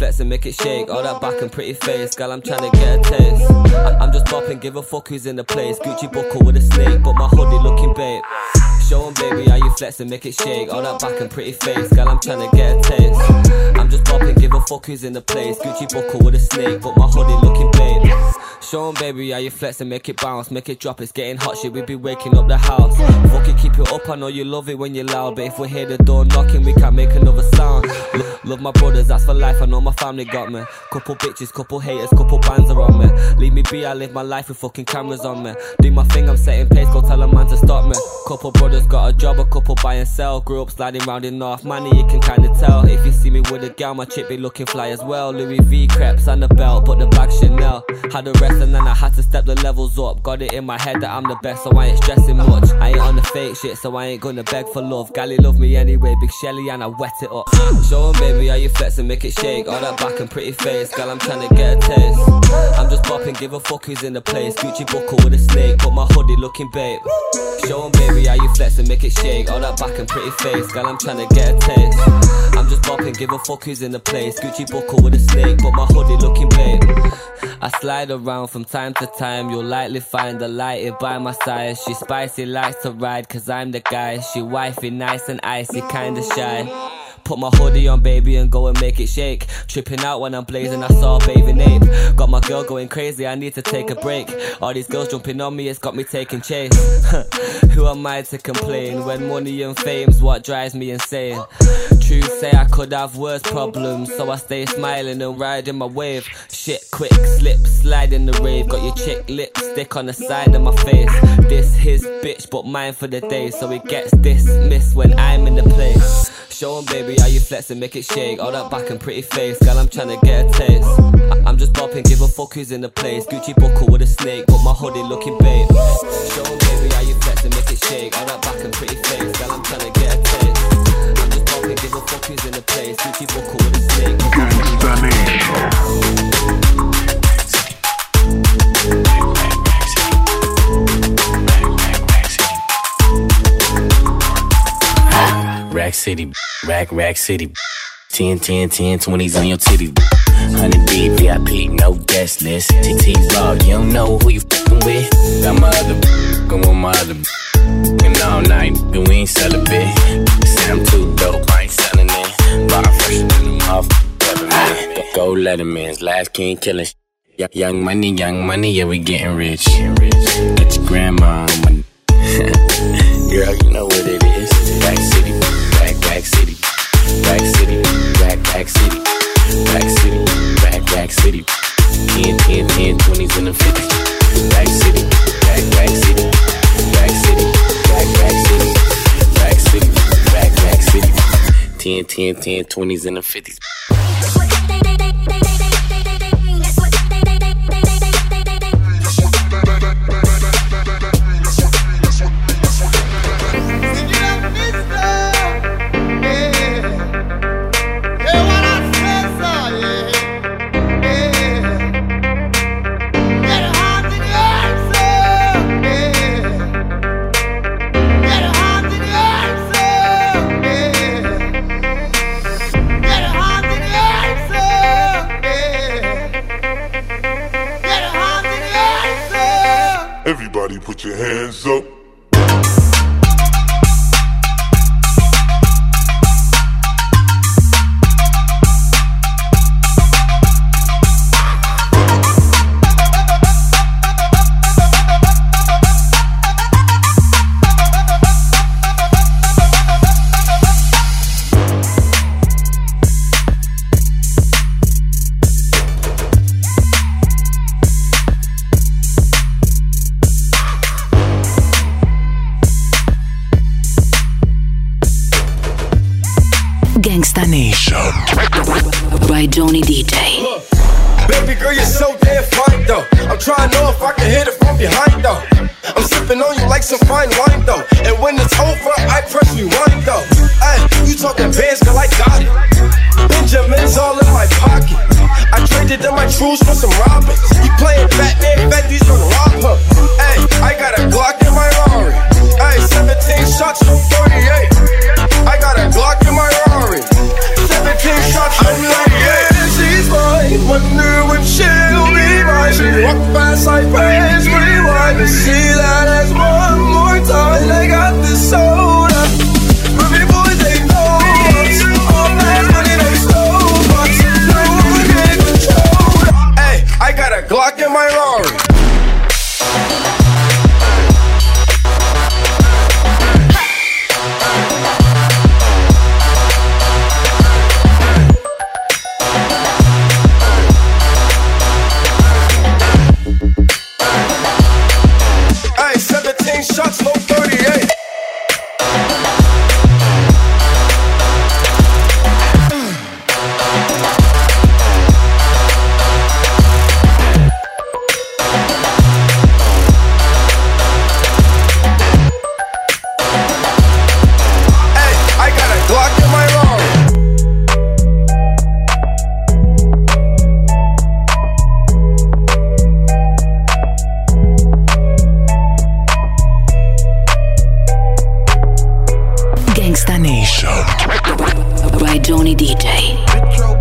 Flex and make it shake. All that back and pretty face, girl, I'm trying to get a taste. I- I'm just bopping, give a fuck who's in the place. Gucci buckle with a snake, but my hoodie looking babe. Show 'em, baby, how you flex and make it shake. All that back and pretty face, girl, I'm trying to get a taste. I'm just bopping, give a fuck who's in the place. Gucci buckle with a snake, but my hoodie looking babe. Show 'em, baby, how you flex and make it bounce, make it drop. It's getting hot shit, we be waking up the house. Fuck it, keep it up. I know you love it when you're loud, but if we hear the door knocking, we can't make another sound. Lo- love my brothers, that's for life. I know my family got me. Couple bitches, couple haters, couple bands are on me. Leave me be, I live my life with fucking cameras on me. Do my thing, I'm setting pace, go tell a man to stop me. Couple brothers got a job, a couple buy and sell. Grew up sliding round in North Money, you can kinda tell. If you see me with a gal, my chick be looking fly as well. Louis V crepes and a belt, but the bag Chanel. Had the rest and then I had to step the levels up. Got it in my head that I'm the best, so I ain't stressing much. I ain't on the fake shit, so I ain't gonna beg for love. Gally love me anyway, big Shelly, and I wet it up. Show 'em, baby, how you flex and make it shake. All that back and pretty face, girl, I'm trying to get a taste. I'm just bopping, give a fuck who's in the place. Gucci buckle with a snake, but my hoodie looking babe. Show 'em, baby, how you flex and make it shake. All that back and pretty face, girl, I'm trying to get a taste. I'm just bopping, give a fuck who's in the place. Gucci buckle with a snake, but my hoodie looking babe. I slide around from time to time. You'll likely find a lighted by my side. She spicy, likes to ride, cause I'm the guy. She wifey, nice and icy, kinda shy. Put my hoodie on, baby, and go and make it shake. Tripping out when I'm blazing, I saw a bathing ape. Got my girl going crazy, I need to take a break. All these girls jumping on me, it's got me taking chase. Who am I to complain when money and fame's what drives me insane? Truth say I could have worse problems, so I stay smiling and riding my wave. Shit, quick slip, slide in the rave. Got your chick lipstick on the side of my face. This his bitch, but mine for the day, so it gets dismissed when I'm in the place. Show him, baby, how you flex and make it shake. All that back and pretty face, girl, I'm trying to get a taste. I- I'm just bopping, give a fuck who's in the place. Gucci buckle with a snake, but my hoodie looking babe. Show 'em, baby, how you flex and make it shake. All that back and pretty face, girl, I'm trying to get a taste. I'm just bopping, give a fuck who's in the place. Gucci buckle with a snake. Gangsta Nation. Rack City, Rack Rack City. 10, 10, 10, 20s on your titty. 100 B, VIP, no guest list. TT Raw, you don't know who you fing with. Got my other, going with my other. And all night, but we ain't celibate. Say I'm too dope, I ain't selling it. Bar fresher than off. Letterman. Go, Letterman's last king killing. Young money, young money, yeah, we getting rich. Got your grandma Girl, you know what it is. Rack City, Rack, Rack City, Rack City, Rack, Rack City, Rack City, Rack, Rack City. 10, 10, 10, 20s and the 50s. Rack City, Rack, Rack City, Rack City, Rack, Rack City, Rack City, Rack, Rack City. 10, 10, 10, 20s and the 50s. Gangsta Nation by Johnny DJ.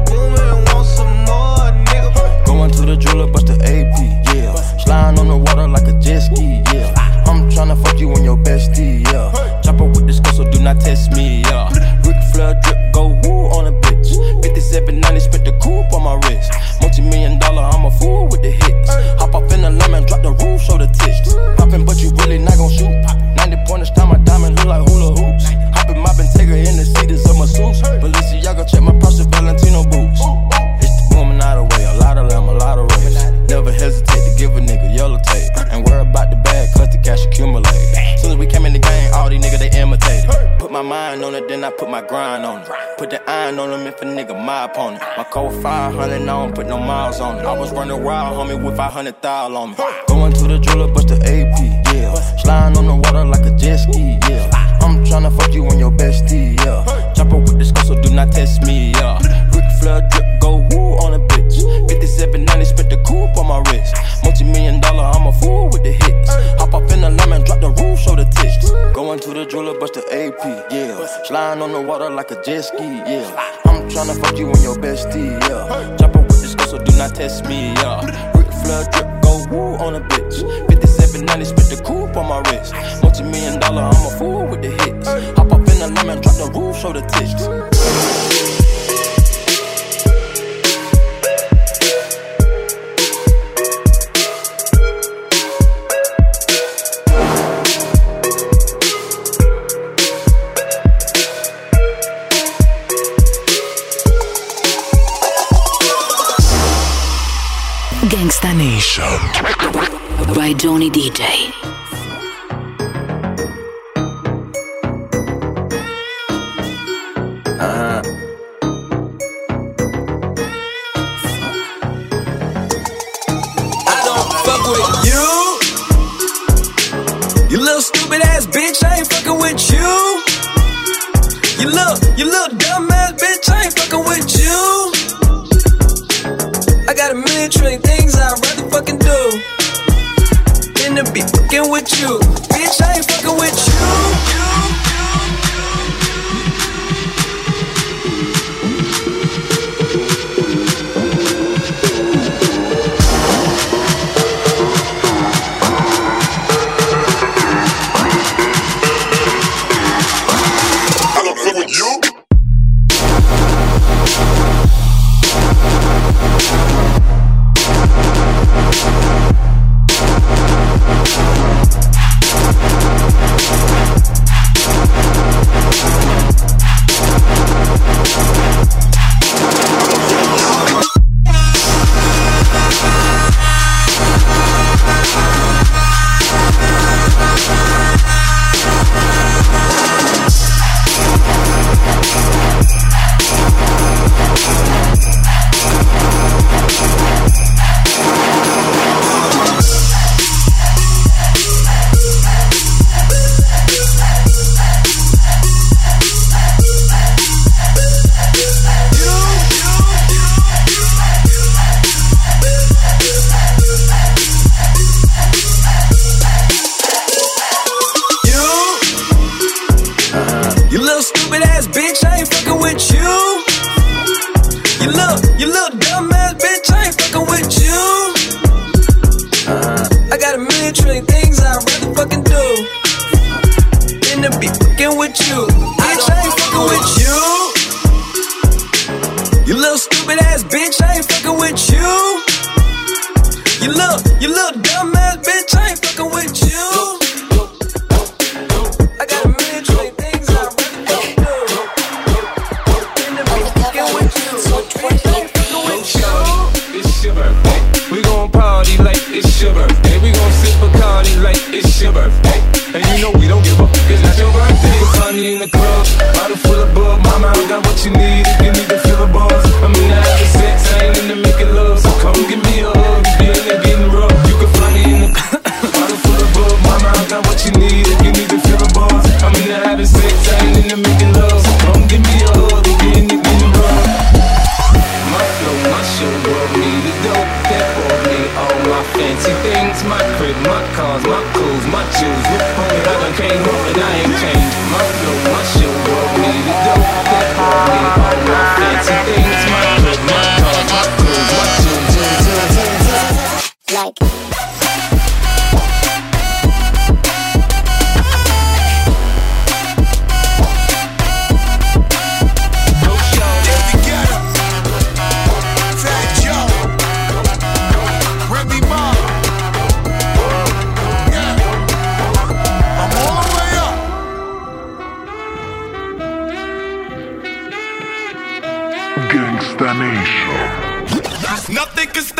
Soon as we came in the game, all these niggas they imitated. Put my mind on it, then I put my grind on it. Put the iron on them if a nigga my opponent. My code 500, I don't put no miles on it. I was running wild, homie, with 500 thou on me. Going to the jeweler, bust the AP, yeah. Sliding on the water like a jet ski, yeah. I'm tryna fuck you and your bestie, yeah. Chopper with this girl, so do not test me, yeah. Ric Flair drip, go woo on a bitch. 5790, spent the coupe on my wrist. Multi million dollar, I'm a fool with the hits. Hop up in the lemon, drop the roof, show the tits. Going to the jeweler, bust the AP, yeah. Sliding on the water like a jet ski, yeah. I'm tryna fuck you and your bestie, yeah. Chopper with this girl, so do not test me, yeah. Ric Flair drip, go woo on a bitch. 5790, spent the coupe on my wrist. Multi million dollar, I'm a fool with the hits. Hop up in the lemon, drop the roof, show the tits. Johnny DJ. I don't fuck with you. You little stupid ass bitch, I ain't fucking with you. You little, you little dumb ass bitch, I ain't fucking with you. I got a million trillion things be fucking with you. Bitch, I ain't fucking with you. We gon' sip Bacardi like it's your birthday. And you know we don't give a fuck, it's not your birthday. Bacardi in the club, bottle full of bug. Mama, I got what you need if you need to feel the buzz. In the I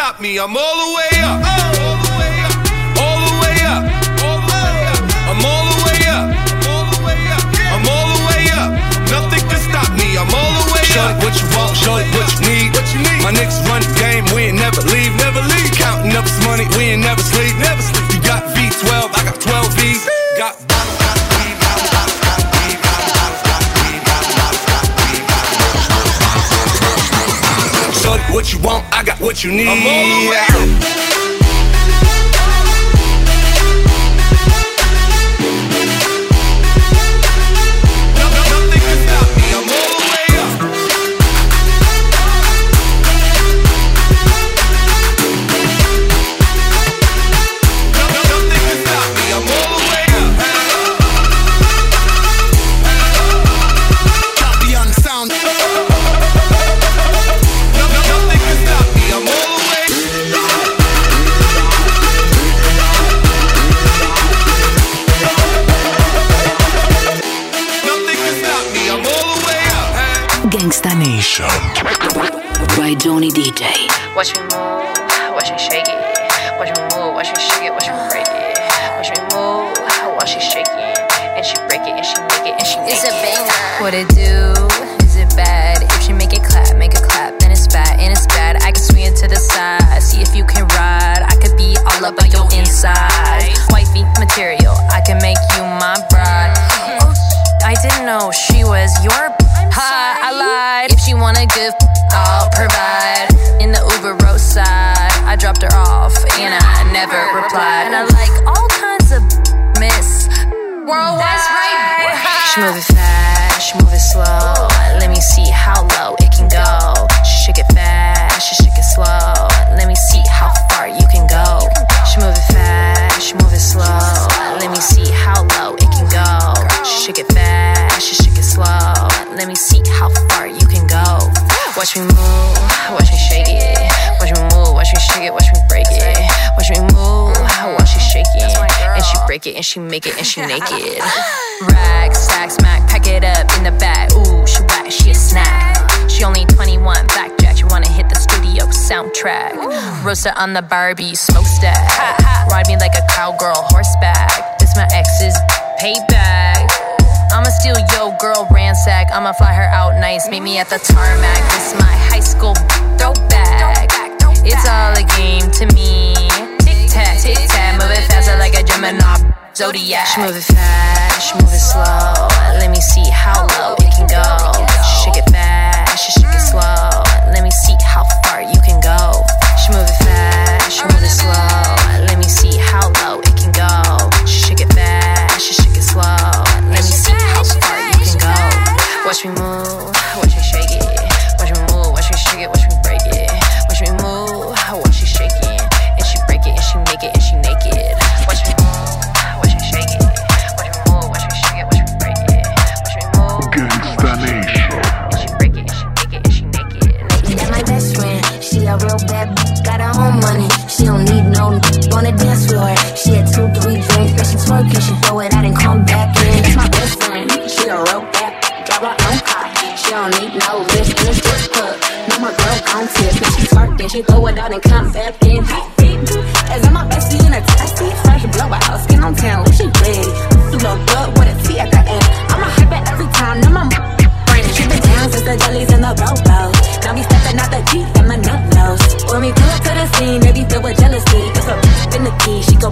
stop me. I'm all the way up. All the way up. All the way up. All the way up. I'm all the way up. All the way up. I'm all the way up. Nothing can stop me. I'm all the way up. Show what you want. Show it what you need. What you need. My niggas run the game. We ain't never leave. Never leave. Counting up this money. We ain't. Never what you need. Watch me move, watch me shake it. Watch me move, watch me shake it, watch me break it. Watch me move, watch she shake it. And she break it, and she make it, and she make It's a it. banger. What it do? Is it bad? If she make it clap, make it clap, then it's bad, and it's bad. I can swing it to the side, see if you can ride. I could be all up on your inside. And I never replied. And I like all kinds of miss worldwide. That's right. She move it fast, she move it slow. Let me see how low it can go. She shake it fast, she shake it slow. Let me see how far you can go. She move it fast, she move it slow. Let me see how low it can go. She shake it fast, she shake it slow. Let me see how far you can go. Watch me move, watch me shake it. Watch me move, watch me shake it, watch me break it. Watch me move, watch she shake it. And she break it, and she make it, and she naked. Rack, stack, smack, pack it up in the back. Ooh, she whack, she a snack. She only 21, backjack. She wanna hit the studio soundtrack. Roaster on the Barbie, smokestack. Ride me like a cowgirl, horseback. This my ex's payback. I'ma steal yo girl ransack. I'ma fly her out nice. Meet me at the tarmac. This my high school throwback. It's all a game to me. Tic tac, tic tac, move it faster like a Gemini. Zodiac. She move it fast, she move it slow. Let me see how low it can go. She shake it fast, she shake it slow. Let me see how far you can go. She move it fast, she move it slow. Let me see how low it can go. She shake it fast, she shake it slow. How far you can go. Watch me move, watch me shake it. Watch me move, watch me shake it, watch me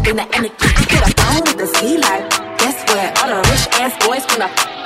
bring the energy. Get a phone with the ski light. Guess where all the rich ass boys wanna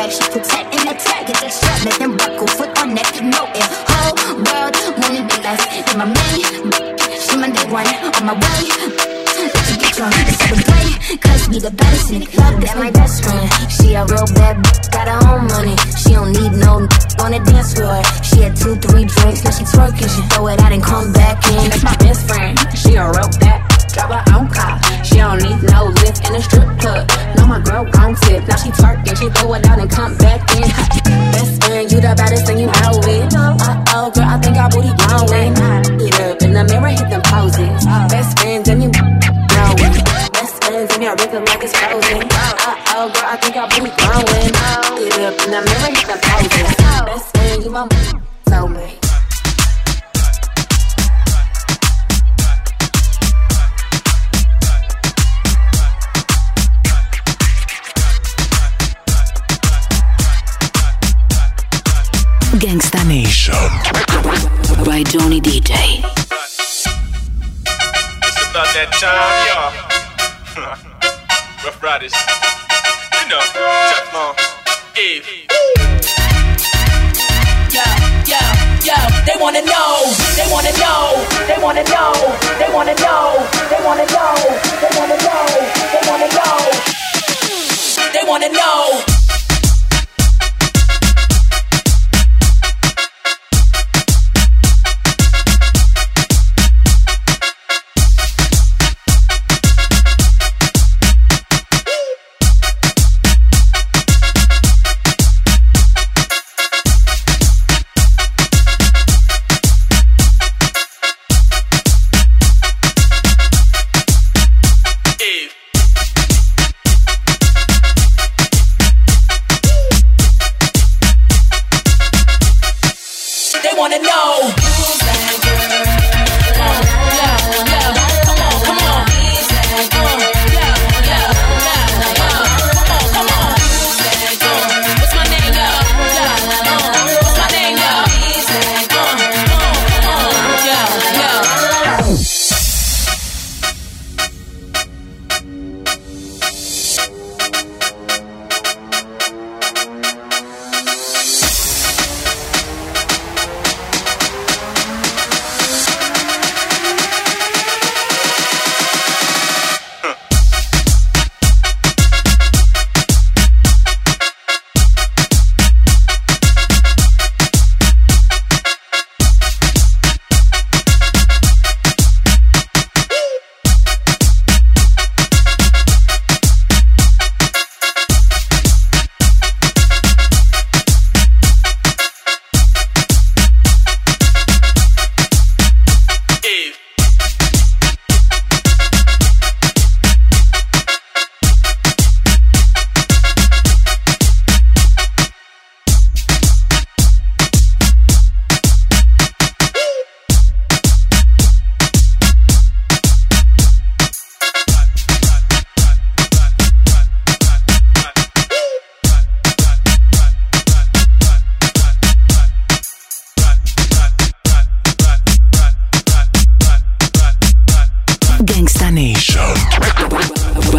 back, she protect and attack. Get that strap, let them buckle, foot on neck, no air. Whole world wanna be less than my main. She my day one on my way. Let you get drunk and celebrate. Cause we the in the club, that my best friend. She a real bad got her own money. She don't need no on the dance floor. She had two, three drinks, now she twerking. She throw it out and come back in. That's my best friend. She a real bad drive her own car. She don't need no lift in a strip club. No, my girl gon' tip. Now she twerking, it out and come back in. Best friend, you the baddest thing you know it. Uh oh, girl, I think our booty growing. Get up in the mirror, hit them poses. Best friends and you know it. Best friends and your rhythm like it's frozen. Uh oh, girl, I think our booty growing. Get up in the mirror, hit them poses. Best friend, you my Nation by Johnny DJ. It's about that time, y'all. Ruff Ryders. You know, Teflon. Eve. Yo, yo, yo, they wanna know, they wanna know, they wanna know, they wanna know, they wanna know, they wanna know, they wanna know, they wanna know. Eve.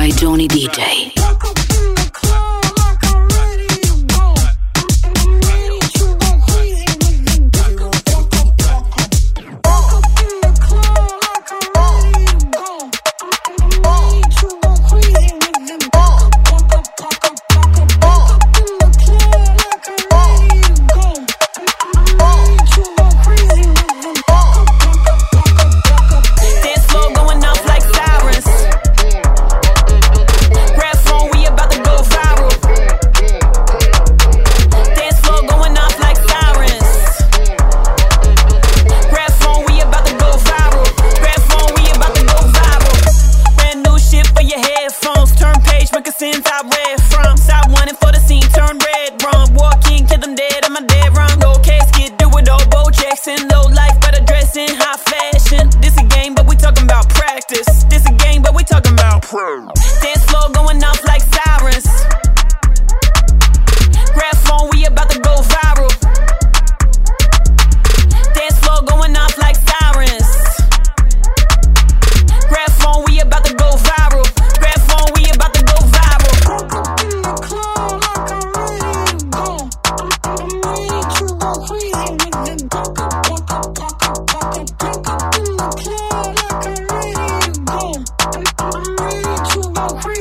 By Johnny DJ. I'm ready to go crazy.